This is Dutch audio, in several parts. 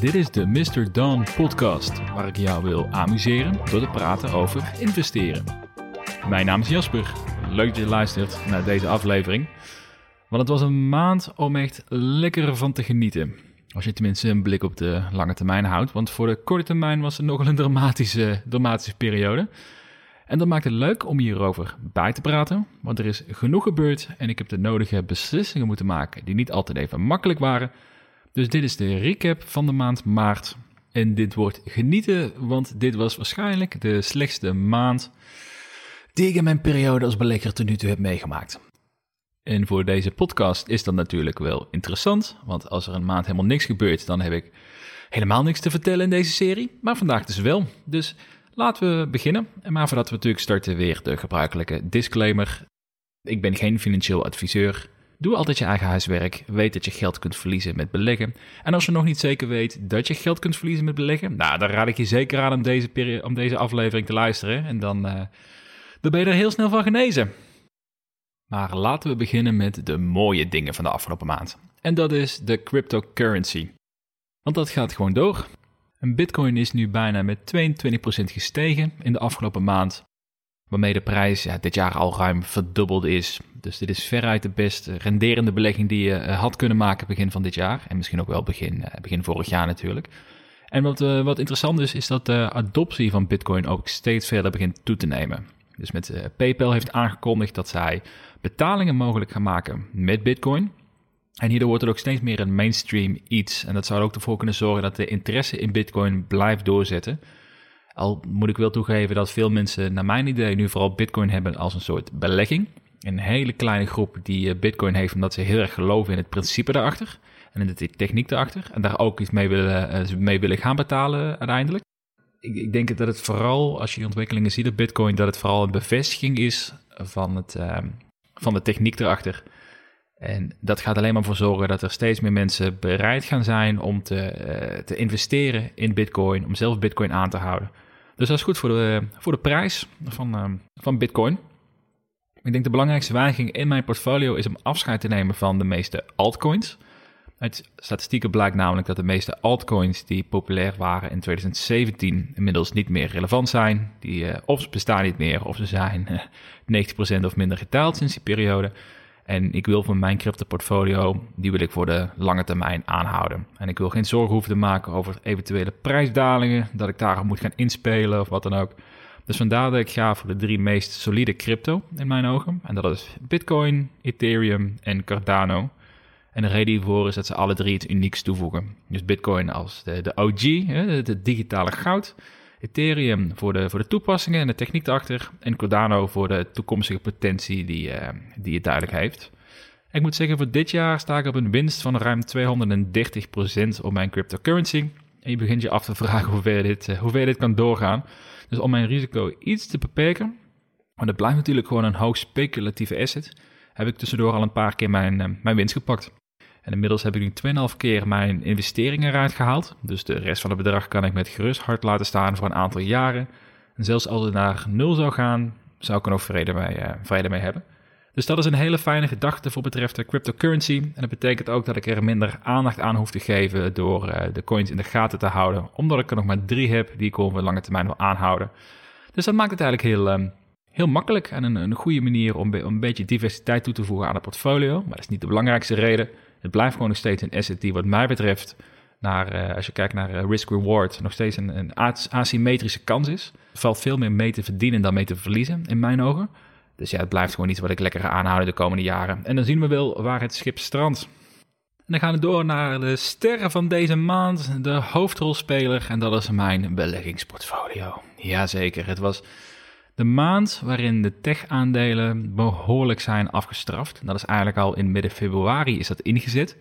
Dit is de Mr. Dawn podcast, waar ik jou wil amuseren door te praten over investeren. Mijn naam is Jasper. Leuk dat je luistert naar deze aflevering. Want het was een maand om echt lekker van te genieten. Als je tenminste een blik op de lange termijn houdt. Want voor de korte termijn was het nogal een dramatische, dramatische periode. En dat maakt het leuk om hierover bij te praten. Want er is genoeg gebeurd en ik heb de nodige beslissingen moeten maken die niet altijd even makkelijk waren. Dus dit is de recap van de maand maart. En dit wordt genieten, want dit was waarschijnlijk de slechtste maand die ik in mijn periode als belegger tot nu toe heb meegemaakt. En voor deze podcast is dat natuurlijk wel interessant, want als er een maand helemaal niks gebeurt, dan heb ik helemaal niks te vertellen in deze serie. Maar vandaag dus wel. Dus laten we beginnen. En maar voordat we natuurlijk starten, weer de gebruikelijke disclaimer. Ik ben geen financieel adviseur. Doe altijd je eigen huiswerk. Weet dat je geld kunt verliezen met beleggen. En als je nog niet zeker weet dat je geld kunt verliezen met beleggen, nou, dan raad ik je zeker aan om deze, om deze aflevering te luisteren. En dan, uh, dan ben je er heel snel van genezen. Maar laten we beginnen met de mooie dingen van de afgelopen maand. En dat is de cryptocurrency. Want dat gaat gewoon door. Een bitcoin is nu bijna met 22% gestegen in de afgelopen maand. Waarmee de prijs ja, dit jaar al ruim verdubbeld is. Dus dit is veruit de best renderende belegging die je eh, had kunnen maken begin van dit jaar. En misschien ook wel begin, eh, begin vorig jaar natuurlijk. En wat, uh, wat interessant is, is dat de adoptie van bitcoin ook steeds verder begint toe te nemen. Dus met PayPal heeft aangekondigd dat zij betalingen mogelijk gaan maken met Bitcoin. En hierdoor wordt het ook steeds meer een mainstream iets. En dat zou er ook ervoor kunnen zorgen dat de interesse in Bitcoin blijft doorzetten. Al moet ik wel toegeven dat veel mensen, naar mijn idee, nu vooral Bitcoin hebben als een soort belegging. Een hele kleine groep die eh, Bitcoin heeft omdat ze heel erg geloven in het principe daarachter. En in de techniek daarachter. En daar ook iets mee willen, eh, mee willen gaan betalen uiteindelijk. Ik, ik denk dat het vooral, als je die ontwikkelingen ziet op Bitcoin, dat het vooral een bevestiging is van het, ehm, van de techniek erachter. En dat gaat alleen maar voor zorgen dat er steeds meer mensen bereid gaan zijn om te, uh, te investeren in Bitcoin, om zelf Bitcoin aan te houden. Dus dat is goed voor de, voor de prijs van, uh, van Bitcoin. Ik denk de belangrijkste wijziging in mijn portfolio is om afscheid te nemen van de meeste altcoins. Uit statistieken blijkt namelijk dat de meeste altcoins die populair waren in 2017 inmiddels niet meer relevant zijn. Die uh, of ze bestaan niet meer of ze zijn 90% of minder gedaald sinds die periode. En ik wil van mijn crypto portfolio, die wil ik voor de lange termijn aanhouden. En ik wil geen zorgen hoeven te maken over eventuele prijsdalingen, dat ik daarop moet gaan inspelen of wat dan ook. Dus vandaar dat ik ga voor de drie meest solide crypto in mijn ogen. En dat is Bitcoin, Ethereum en Cardano. En de reden hiervoor is dat ze alle drie het unieks toevoegen. Dus Bitcoin als de, de OG, het digitale goud. Ethereum voor de, voor de toepassingen en de techniek erachter. En Cardano voor de toekomstige potentie die, uh, die het duidelijk heeft. Ik moet zeggen, voor dit jaar sta ik op een winst van ruim 230% op mijn cryptocurrency. En je begint je af te vragen hoe ver dit, ver dit kan doorgaan. Dus om mijn risico iets te beperken, want het blijft natuurlijk gewoon een hoog speculatieve asset, heb ik tussendoor al een paar keer mijn, uh, mijn winst gepakt. En inmiddels heb ik nu 2,5 keer mijn investeringen eruit gehaald. Dus de rest van het bedrag kan ik met gerust hart laten staan voor een aantal jaren. En zelfs als het naar nul zou gaan, zou ik er nog vrede mee, uh, vrede mee hebben. Dus dat is een hele fijne gedachte voor betreft de cryptocurrency. En dat betekent ook dat ik er minder aandacht aan hoef te geven door uh, de coins in de gaten te houden. Omdat ik er nog maar drie heb die ik over lange termijn wil aanhouden. Dus dat maakt het eigenlijk heel, um, heel makkelijk en een, een goede manier om, om een beetje diversiteit toe te voegen aan het portfolio. Maar dat is niet de belangrijkste reden. Het blijft gewoon nog steeds een asset die wat mij betreft, naar, uh, als je kijkt naar uh, risk-reward, nog steeds een, een asymmetrische kans is. Er valt veel meer mee te verdienen dan mee te verliezen, in mijn ogen. Dus ja, het blijft gewoon iets wat ik lekker ga aanhouden de komende jaren. En dan zien we wel waar het schip strandt. En dan gaan we door naar de sterren van deze maand, de hoofdrolspeler, en dat is mijn beleggingsportfolio. Jazeker, het was de maand waarin de tech-aandelen behoorlijk zijn afgestraft. Dat is eigenlijk al in midden februari is dat ingezet.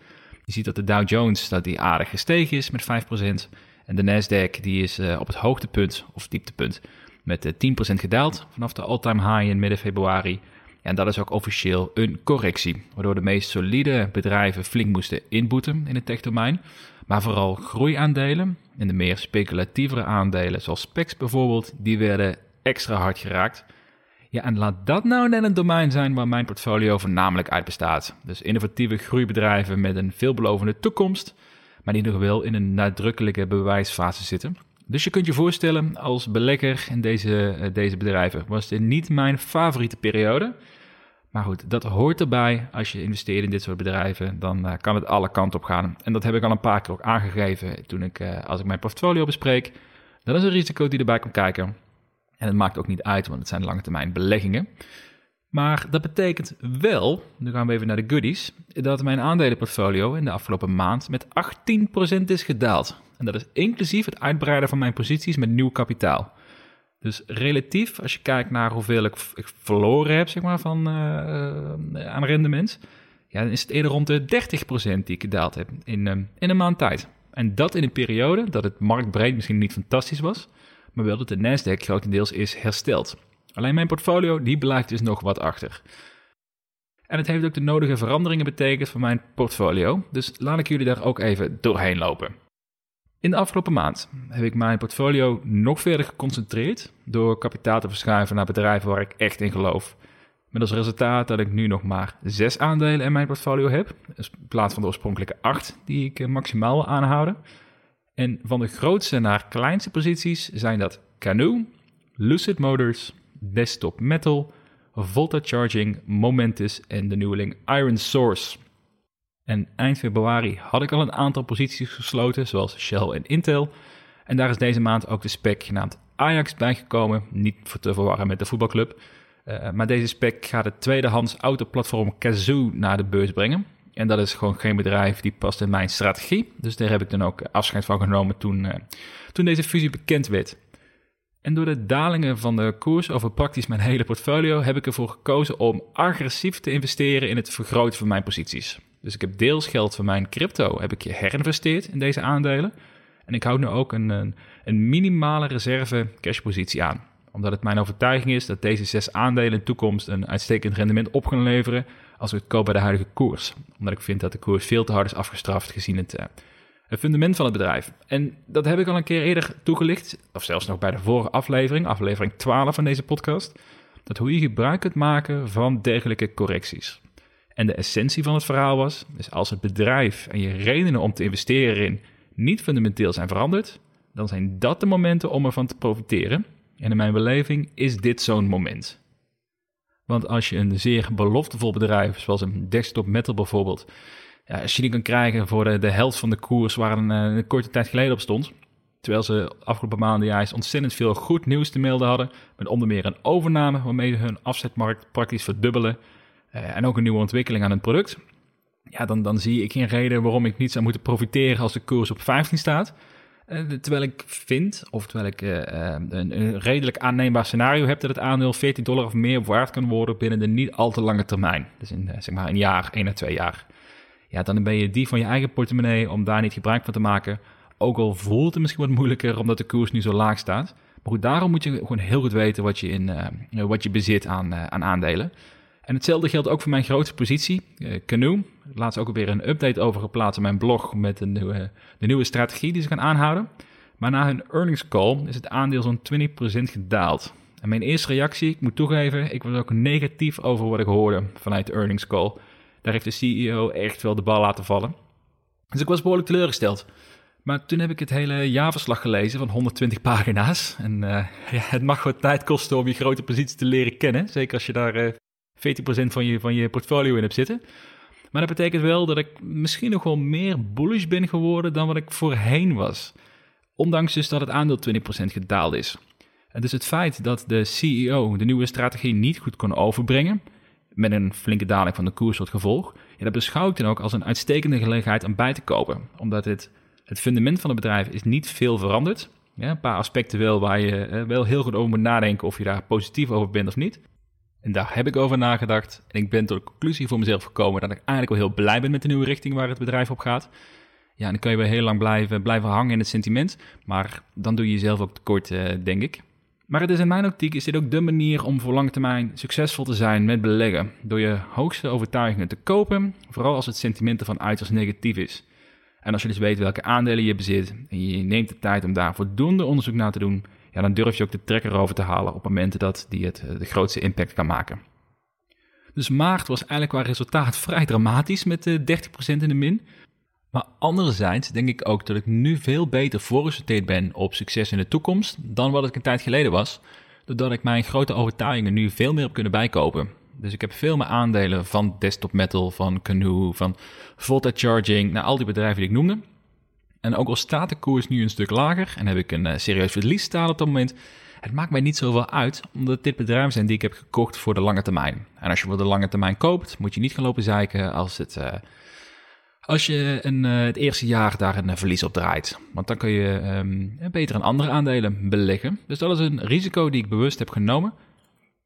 Je ziet dat de Dow Jones dat die aardig gestegen is met 5%. En de Nasdaq die is uh, op het hoogtepunt of dieptepunt met uh, 10% gedaald vanaf de all-time high in midden februari. En dat is ook officieel een correctie, waardoor de meest solide bedrijven flink moesten inboeten in het techdomein. Maar vooral groeiaandelen en de meer speculatievere aandelen, zoals SPECS bijvoorbeeld, die werden extra hard geraakt. Ja, en laat dat nou net een domein zijn waar mijn portfolio voornamelijk uit bestaat. Dus innovatieve groeibedrijven met een veelbelovende toekomst, maar die nog wel in een nadrukkelijke bewijsfase zitten. Dus je kunt je voorstellen, als belegger in deze, eh, deze bedrijven was dit niet mijn favoriete periode. Maar goed, dat hoort erbij. Als je investeert in dit soort bedrijven, dan uh, kan het alle kanten op gaan. En dat heb ik al een paar keer ook aangegeven toen ik, uh, als ik mijn portfolio bespreek. Dat is een risico die erbij komt kijken. En het maakt ook niet uit, want het zijn lange termijn beleggingen. Maar dat betekent wel, nu gaan we even naar de goodies, dat mijn aandelenportfolio in de afgelopen maand met 18% is gedaald. En dat is inclusief het uitbreiden van mijn posities met nieuw kapitaal. Dus relatief, als je kijkt naar hoeveel ik, verloren heb zeg maar, van, uh, aan rendement, ja, dan is het eerder rond de 30% die ik gedaald heb in, uh, in een maand tijd. En dat in een periode dat het marktbreed misschien niet fantastisch was, maar wel dat de Nasdaq grotendeels is hersteld. Alleen mijn portfolio, die dus nog wat achter. En het heeft ook de nodige veranderingen betekend voor mijn portfolio, dus laat ik jullie daar ook even doorheen lopen. In de afgelopen maand heb ik mijn portfolio nog verder geconcentreerd door kapitaal te verschuiven naar bedrijven waar ik echt in geloof. Met als resultaat dat ik nu nog maar zes aandelen in mijn portfolio heb, in plaats van de oorspronkelijke acht die ik eh, maximaal wil aanhouden. En van de grootste naar kleinste posities zijn dat Canoe, Lucid Motors, Desktop Metal, Volta Charging, Momentus en de nieuweling Iron Source. En eind februari had ik al een aantal posities gesloten, zoals Shell en Intel. En daar is deze maand ook de spec genaamd Ajax bijgekomen, niet te verwarren met de voetbalclub. Uh, maar deze spec gaat het tweedehands autoplatform Kazoo naar de beurs brengen. En dat is gewoon geen bedrijf die past in mijn strategie. Dus daar heb ik dan ook afscheid van genomen toen, uh, toen deze fusie bekend werd. En door de dalingen van de koers over praktisch mijn hele portfolio heb ik ervoor gekozen om agressief te investeren in het vergroten van mijn posities. Dus ik heb deels geld van mijn crypto heb ik herinvesteerd in deze aandelen. En ik houd nu ook een, een, een minimale reserve cashpositie aan. Omdat het mijn overtuiging is dat deze zes aandelen in de toekomst een uitstekend rendement op gaan leveren als we het kopen bij de huidige koers. Omdat ik vind dat de koers veel te hard is afgestraft gezien het, uh, het fundament van het bedrijf. En dat heb ik al een keer eerder toegelicht, of zelfs nog bij de vorige aflevering, aflevering 12 van deze podcast. Dat hoe je gebruik kunt maken van dergelijke correcties. En de essentie van het verhaal was, dus als het bedrijf en je redenen om te investeren in niet fundamenteel zijn veranderd, dan zijn dat de momenten om ervan te profiteren. En in mijn beleving is dit zo'n moment. Want als je een zeer beloftevol bedrijf, zoals een desktop metal bijvoorbeeld, ja, als je die kan krijgen voor de, helft van de koers waar een, eh, een korte tijd geleden op stond, terwijl ze afgelopen maanden juist ontzettend veel goed nieuws te melden hadden, met onder meer een overname waarmee hun afzetmarkt praktisch verdubbelen, uh, en ook een nieuwe ontwikkeling aan het product, ja, dan, dan zie ik geen reden waarom ik niet zou moeten profiteren als de koers op 15 staat. Uh, terwijl ik vind, of terwijl ik uh, een, een, redelijk aanneembaar scenario heb dat het aandeel 14 dollar of meer waard kan worden binnen de niet al te lange termijn. Dus in zeg maar een jaar, één à twee jaar. Ja, dan ben je die van je eigen portemonnee om daar niet gebruik van te maken. Ook al voelt het misschien wat moeilijker omdat de koers nu zo laag staat. Maar goed, daarom moet je gewoon heel goed weten wat je, in, wat je bezit aan, aan aandelen. En hetzelfde geldt ook voor mijn grootste positie, Canoe. Laatst ook alweer een update over geplaatst op mijn blog met een nieuwe, de nieuwe strategie die ze gaan aanhouden. Maar na hun earnings call is het aandeel zo'n 20% gedaald. En mijn eerste reactie, ik moet toegeven, ik was ook negatief over wat ik hoorde vanuit de earnings call. Daar heeft de CEO echt wel de bal laten vallen. Dus ik was behoorlijk teleurgesteld. Maar toen heb ik het hele jaarverslag gelezen van 120 pagina's. En uh, ja, het mag wat tijd kosten om je grote positie te leren kennen. Zeker als je daar uh, 40% van je, van je portfolio in hebt zitten. Maar dat betekent wel dat ik misschien nog wel meer bullish ben geworden dan wat ik voorheen was. Ondanks dus dat het aandeel 20% gedaald is. En dus het feit dat de CEO de nieuwe strategie niet goed kon overbrengen, met een flinke daling van de koers tot gevolg, dat beschouw ik dan ook als een uitstekende gelegenheid om bij te kopen. Omdat het, het fundament van het bedrijf is niet veel veranderd. Ja, een paar aspecten wel waar je eh, wel heel goed over moet nadenken of je daar positief over bent of niet. En daar heb ik over nagedacht. En ik ben tot de conclusie voor mezelf gekomen dat ik eigenlijk wel heel blij ben met de nieuwe richting waar het bedrijf op gaat. Ja, dan kun je wel heel lang blijven, blijven hangen in het sentiment. Maar dan doe je jezelf ook tekort, uh, denk ik. Maar het is in mijn optiek is dit ook de manier om voor lange termijn succesvol te zijn met beleggen. Door je hoogste overtuigingen te kopen, vooral als het sentiment ervan uiterst negatief is. En als je dus weet welke aandelen je bezit en je neemt de tijd om daar voldoende onderzoek naar te doen, ja, dan durf je ook de trekker over te halen op momenten dat die het eh, de grootste impact kan maken. Dus maart was eigenlijk qua resultaat vrij dramatisch met 30% eh, in de min. Maar anderzijds denk ik ook dat ik nu veel beter voorgesorteerd ben op succes in de toekomst dan wat ik een tijd geleden was. Doordat ik mijn grote overtuigingen nu veel meer heb kunnen bijkopen. Dus ik heb veel meer aandelen van Desktop Metal, van Canoe, van Volta Charging, naar al die bedrijven die ik noemde. En ook al staat de koers nu een stuk lager en heb ik een uh, serieus verlies staan op dat moment, het maakt mij niet zoveel uit, omdat dit bedrijven zijn die ik heb gekocht voor de lange termijn. En als je voor de lange termijn koopt, moet je niet gaan lopen zeiken als het... Uh, als je een, uh, het eerste jaar daar een verlies op draait. Want dan kun je um, beter een andere aandelen beleggen. Dus dat is een risico die ik bewust heb genomen.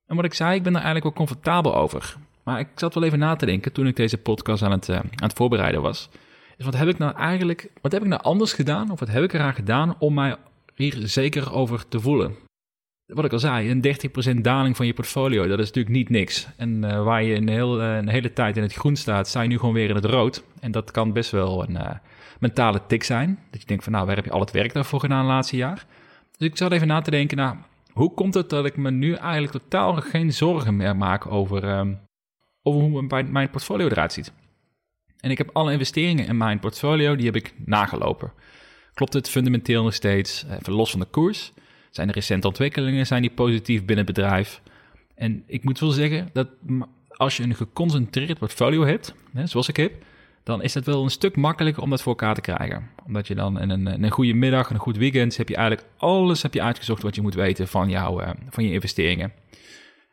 En wat ik zei, ik ben er eigenlijk wel comfortabel over. Maar ik zat wel even na te denken toen ik deze podcast aan het, aan het voorbereiden was. Dus wat heb ik nou eigenlijk, wat heb ik nou anders gedaan? Of wat heb ik eraan gedaan om mij hier zeker over te voelen? Wat ik al zei, een 30% daling van je portfolio, dat is natuurlijk niet niks. En uh, waar je een, heel, uh, een, hele tijd in het groen staat, sta je nu gewoon weer in het rood. En dat kan best wel een uh, mentale tik zijn. Dat je denkt van nou, waar heb je al het werk daarvoor gedaan het laatste jaar? Dus ik zat even na te denken, nou, hoe komt het dat ik me nu eigenlijk totaal geen zorgen meer maak over, um, over hoe mijn, mijn portfolio eruit ziet? En ik heb alle investeringen in mijn portfolio, die heb ik nagelopen. Klopt het fundamenteel nog steeds, even los van de koers? Zijn er recente ontwikkelingen, zijn die positief binnen het bedrijf? En ik moet wel zeggen dat als je een geconcentreerd portfolio hebt, hè, zoals ik heb, dan is het wel een stuk makkelijker om dat voor elkaar te krijgen. Omdat je dan in een, een goede middag, een goed weekend, heb je eigenlijk alles heb je uitgezocht wat je moet weten van, jouw, uh, van je investeringen.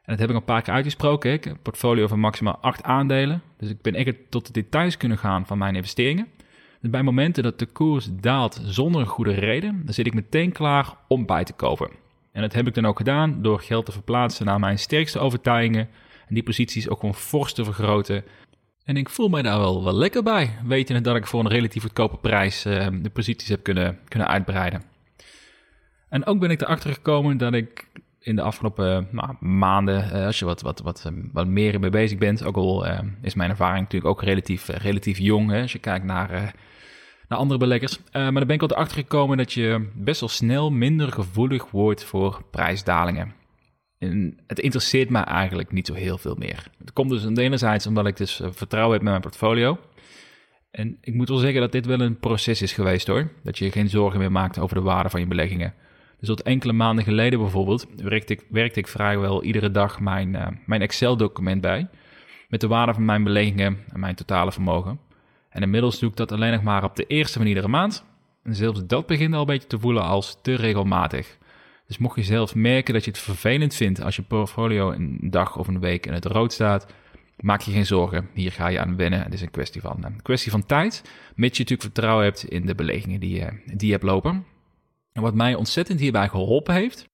En dat heb ik een paar keer uitgesproken. Ik heb een portfolio van maximaal acht aandelen. Dus ik ben echt tot de details kunnen gaan van mijn investeringen. Dus bij momenten dat de koers daalt zonder een goede reden, dan zit ik meteen klaar om bij te kopen. En dat heb ik dan ook gedaan door geld te verplaatsen naar mijn sterkste overtuigingen. En die posities ook gewoon fors te vergroten. En ik voel mij daar wel, wel lekker bij, wetende dat ik voor een relatief goedkope prijs uh, de posities heb kunnen, kunnen uitbreiden. En ook ben ik erachter gekomen dat ik in de afgelopen nou, maanden, uh, als je wat, wat, wat, wat meer mee bezig bent, ook al uh, is mijn ervaring natuurlijk ook relatief, relatief jong, hè, als je kijkt naar, naar andere beleggers. maar dan ben ik al erachter gekomen dat je best wel snel minder gevoelig wordt voor prijsdalingen. En het interesseert me eigenlijk niet zo heel veel meer. Het komt dus aan de enerzijds omdat ik dus vertrouwen heb met mijn portfolio. En ik moet wel zeggen dat dit wel een proces is geweest hoor. Dat je geen zorgen meer maakt over de waarde van je beleggingen. Dus tot enkele maanden geleden bijvoorbeeld werkte ik, werkte ik vrijwel iedere dag mijn, uh, mijn Excel-document bij. Met de waarde van mijn beleggingen en mijn totale vermogen. En inmiddels doe ik dat alleen nog maar op de eerste van iedere maand. En zelfs dat begint al een beetje te voelen als te regelmatig. Dus mocht je zelf merken dat je het vervelend vindt als je portfolio een dag of een week in het rood staat, maak je geen zorgen. Hier ga je aan wennen. Het is een kwestie van, een kwestie van tijd, mits je natuurlijk vertrouwen hebt in de beleggingen die je, die je hebt lopen. En wat mij ontzettend hierbij geholpen heeft,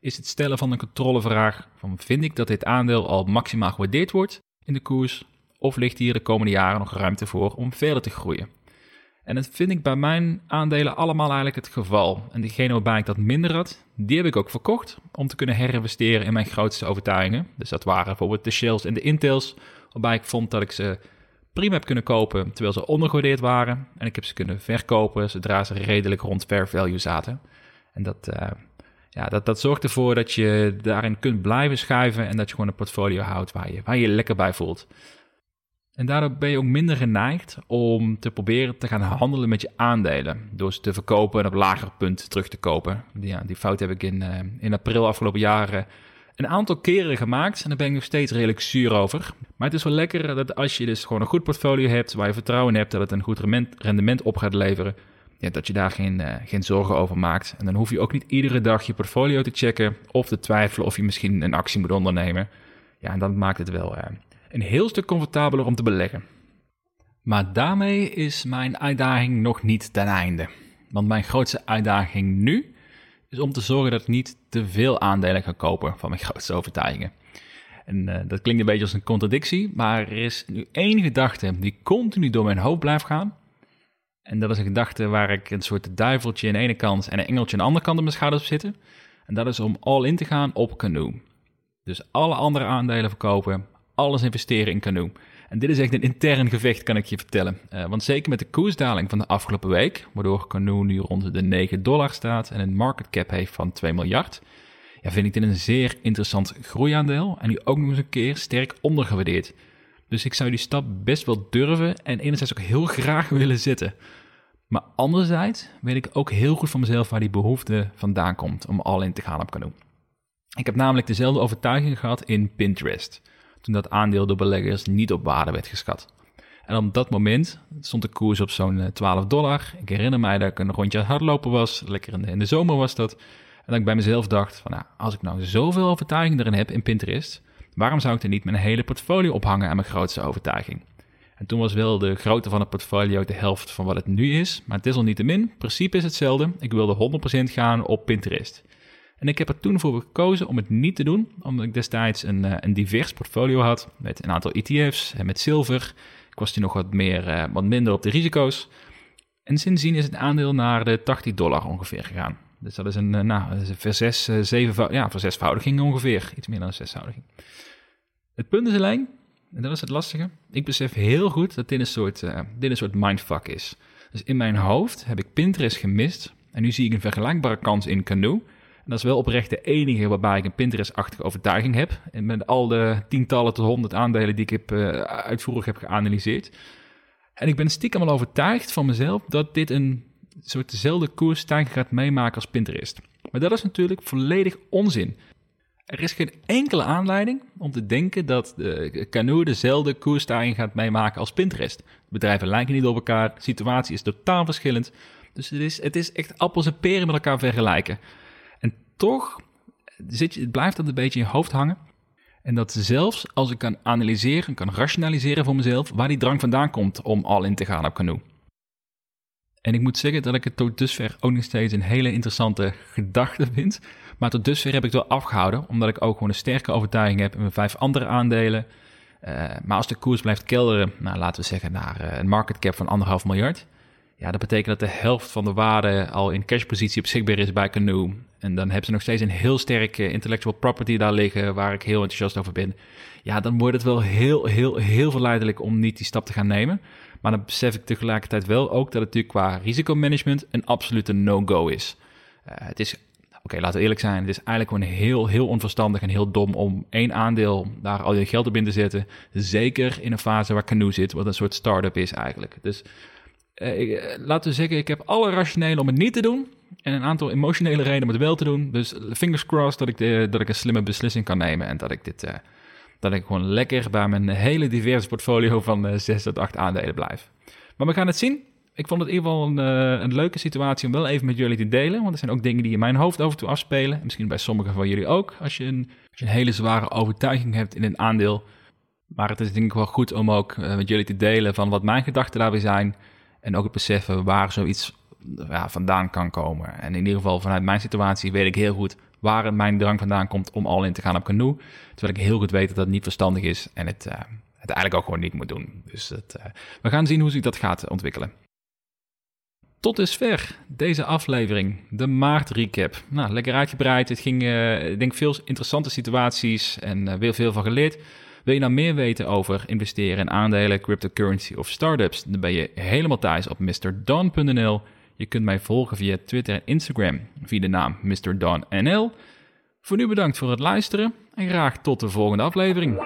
is het stellen van een controlevraag van vind ik dat dit aandeel al maximaal gewaardeerd wordt in de koers, of ligt hier de komende jaren nog ruimte voor om verder te groeien? En dat vind ik bij mijn aandelen allemaal eigenlijk het geval. En diegene waarbij ik dat minder had, die heb ik ook verkocht om te kunnen herinvesteren in mijn grootste overtuigingen. Dus dat waren bijvoorbeeld de Shells en de Intels, waarbij ik vond dat ik ze prima heb kunnen kopen terwijl ze ondergewaardeerd waren. En ik heb ze kunnen verkopen zodra ze redelijk rond fair value zaten. En dat, uh, ja, dat, dat zorgt ervoor dat je daarin kunt blijven schuiven en dat je gewoon een portfolio houdt waar je, waar je lekker bij voelt. En daardoor ben je ook minder geneigd om te proberen te gaan handelen met je aandelen. Door ze te verkopen en op lager punt terug te kopen. Ja, die fout heb ik in, uh, in april afgelopen jaren een aantal keren gemaakt. En daar ben ik nog steeds redelijk zuur over. Maar het is wel lekker dat als je dus gewoon een goed portfolio hebt. Waar je vertrouwen in hebt dat het een goed rendement op gaat leveren. Ja, dat je daar geen, uh, geen zorgen over maakt. En dan hoef je ook niet iedere dag je portfolio te checken. Of te twijfelen of je misschien een actie moet ondernemen. Ja, en dan maakt het wel... Uh, een heel stuk comfortabeler om te beleggen. Maar daarmee is mijn uitdaging nog niet ten einde. Want mijn grootste uitdaging nu is om te zorgen dat ik niet te veel aandelen ga kopen van mijn grootste overtuigingen. En uh, dat klinkt een beetje als een contradictie, maar er is nu één gedachte die continu door mijn hoofd blijft gaan. En dat is een gedachte waar ik een soort duiveltje aan de ene kant en een engeltje aan de andere kant op mijn schouders zitten. En dat is om all in te gaan op Canoe. Dus alle andere aandelen verkopen, alles investeren in Canoe. En dit is echt een intern gevecht, kan ik je vertellen. Uh, want zeker met de koersdaling van de afgelopen week, waardoor Canoe nu rond de 9 dollar staat en een market cap heeft van 2 miljard, ja, vind ik dit een zeer interessant groeiaandeel en nu ook nog eens een keer sterk ondergewaardeerd. Dus ik zou die stap best wel durven en enerzijds ook heel graag willen zetten. Maar anderzijds weet ik ook heel goed van mezelf waar die behoefte vandaan komt om al in te gaan op Canoe. Ik heb namelijk dezelfde overtuiging gehad in Pinterest, toen dat aandeel door beleggers niet op waarde werd geschat. En op dat moment stond de koers op zo'n 12 eh, dollar. Ik herinner mij dat ik een rondje hardlopen was, lekker in de, in de zomer was dat. En dat ik bij mezelf dacht van, nou, als ik nou zoveel overtuiging erin heb in Pinterest, waarom zou ik er niet mijn hele portfolio ophangen aan mijn grootste overtuiging? En toen was wel de grootte van het portfolio de helft van wat het nu is, maar het is al niet te min. principe is hetzelfde. Ik wilde 100% gaan op Pinterest. En ik heb er toen voor gekozen om het niet te doen, omdat ik destijds een, eh, een divers portfolio had met een aantal ETF's en met zilver. Ik was toen nog wat, meer, uh, wat minder op de risico's. En sindsdien is het aandeel naar de 80 dollar ongeveer gegaan. Dus dat is een, uh, nou, vers 6, 7, ja, verzesvoudiging ongeveer. Iets meer dan een zesvoudiging. Het punt is alleen, en dat is het lastige, ik besef heel goed dat dit een soort, dit een soort mindfuck is. Dus in mijn hoofd heb ik Pinterest gemist. En nu zie ik een vergelijkbare kans in Canoe dat is wel oprecht de enige waarbij ik een Pinterest-achtige overtuiging heb. En met al de tientallen tot honderd aandelen die ik heb, uh, uitvoerig heb geanalyseerd. En ik ben stiekem al overtuigd van mezelf dat dit een soort dezelfde koersstijging gaat meemaken als Pinterest. Maar dat is natuurlijk volledig onzin. Er is geen enkele aanleiding om te denken dat de Canoe dezelfde koersstijging gaat meemaken als Pinterest. De bedrijven lijken niet op elkaar, de situatie is totaal verschillend. Dus is, het is echt appels en peren met elkaar vergelijken toch zit blijft dat een beetje in je hoofd hangen. En dat zelfs als ik kan analyseren, kan rationaliseren voor mezelf, waar die drang vandaan komt om al in te gaan op Canoe. En ik moet zeggen dat ik het tot dusver ook nog steeds een hele interessante gedachte vind. Maar tot dusver heb ik het wel afgehouden, omdat ik ook gewoon een sterke overtuiging heb in mijn vijf andere aandelen. Uh, maar als de koers blijft kelderen, nou, laten we zeggen naar uh, een market cap van anderhalf miljard, ja, dat betekent dat de helft van de waarde al in cashpositie beschikbaar is bij Canoe. En dan hebben ze nog steeds een heel sterke intellectual property daar liggen, waar ik heel enthousiast over ben. Ja, dan wordt het wel heel, heel, heel verleidelijk om niet die stap te gaan nemen. Maar dan besef ik tegelijkertijd wel ook dat het natuurlijk qua risicomanagement een absolute no-go is. Uh, het is, oké, laten we eerlijk zijn, het is eigenlijk gewoon heel, heel onverstandig en heel dom om één aandeel daar al je geld op in te zetten. Zeker in een fase waar Canoe zit, wat een soort start-up is eigenlijk. Dus uh, laten we zeggen, ik heb alle rationele om het niet te doen. En een aantal emotionele redenen om het wel te doen. Dus fingers crossed dat ik, dat ik een slimme beslissing kan nemen. En dat ik dit. Uh, dat ik gewoon lekker bij mijn hele diverse portfolio van uh, 6 tot 8 aandelen blijf. Maar we gaan het zien. Ik vond het in ieder geval een, een, leuke situatie om wel even met jullie te delen. Want er zijn ook dingen die in mijn hoofd over toe afspelen. Misschien bij sommigen van jullie ook. Als je een, als je een hele zware overtuiging hebt in een aandeel. Maar het is denk ik wel goed om ook met jullie te delen van wat mijn gedachten daarbij zijn. En ook het beseffen waar zoiets ja, vandaan kan komen. En in ieder geval vanuit mijn situatie weet ik heel goed waar mijn drang vandaan komt om al in te gaan op canoe. Terwijl ik heel goed weet dat dat niet verstandig is en het, uh, het eigenlijk ook gewoon niet moet doen. Dus het, uh, we gaan zien hoe zich dat gaat ontwikkelen. Tot dusver deze aflevering, de maart recap. Nou, lekker uitgebreid. Het ging, uh, ik denk, veel interessante situaties en weer veel van geleerd. Wil je nou meer weten over investeren in aandelen, cryptocurrency of startups? Dan ben je helemaal thuis op mrdon.nl. Je kunt mij volgen via Twitter en Instagram via de naam MrDonNL. Voor nu bedankt voor het luisteren en graag tot de volgende aflevering.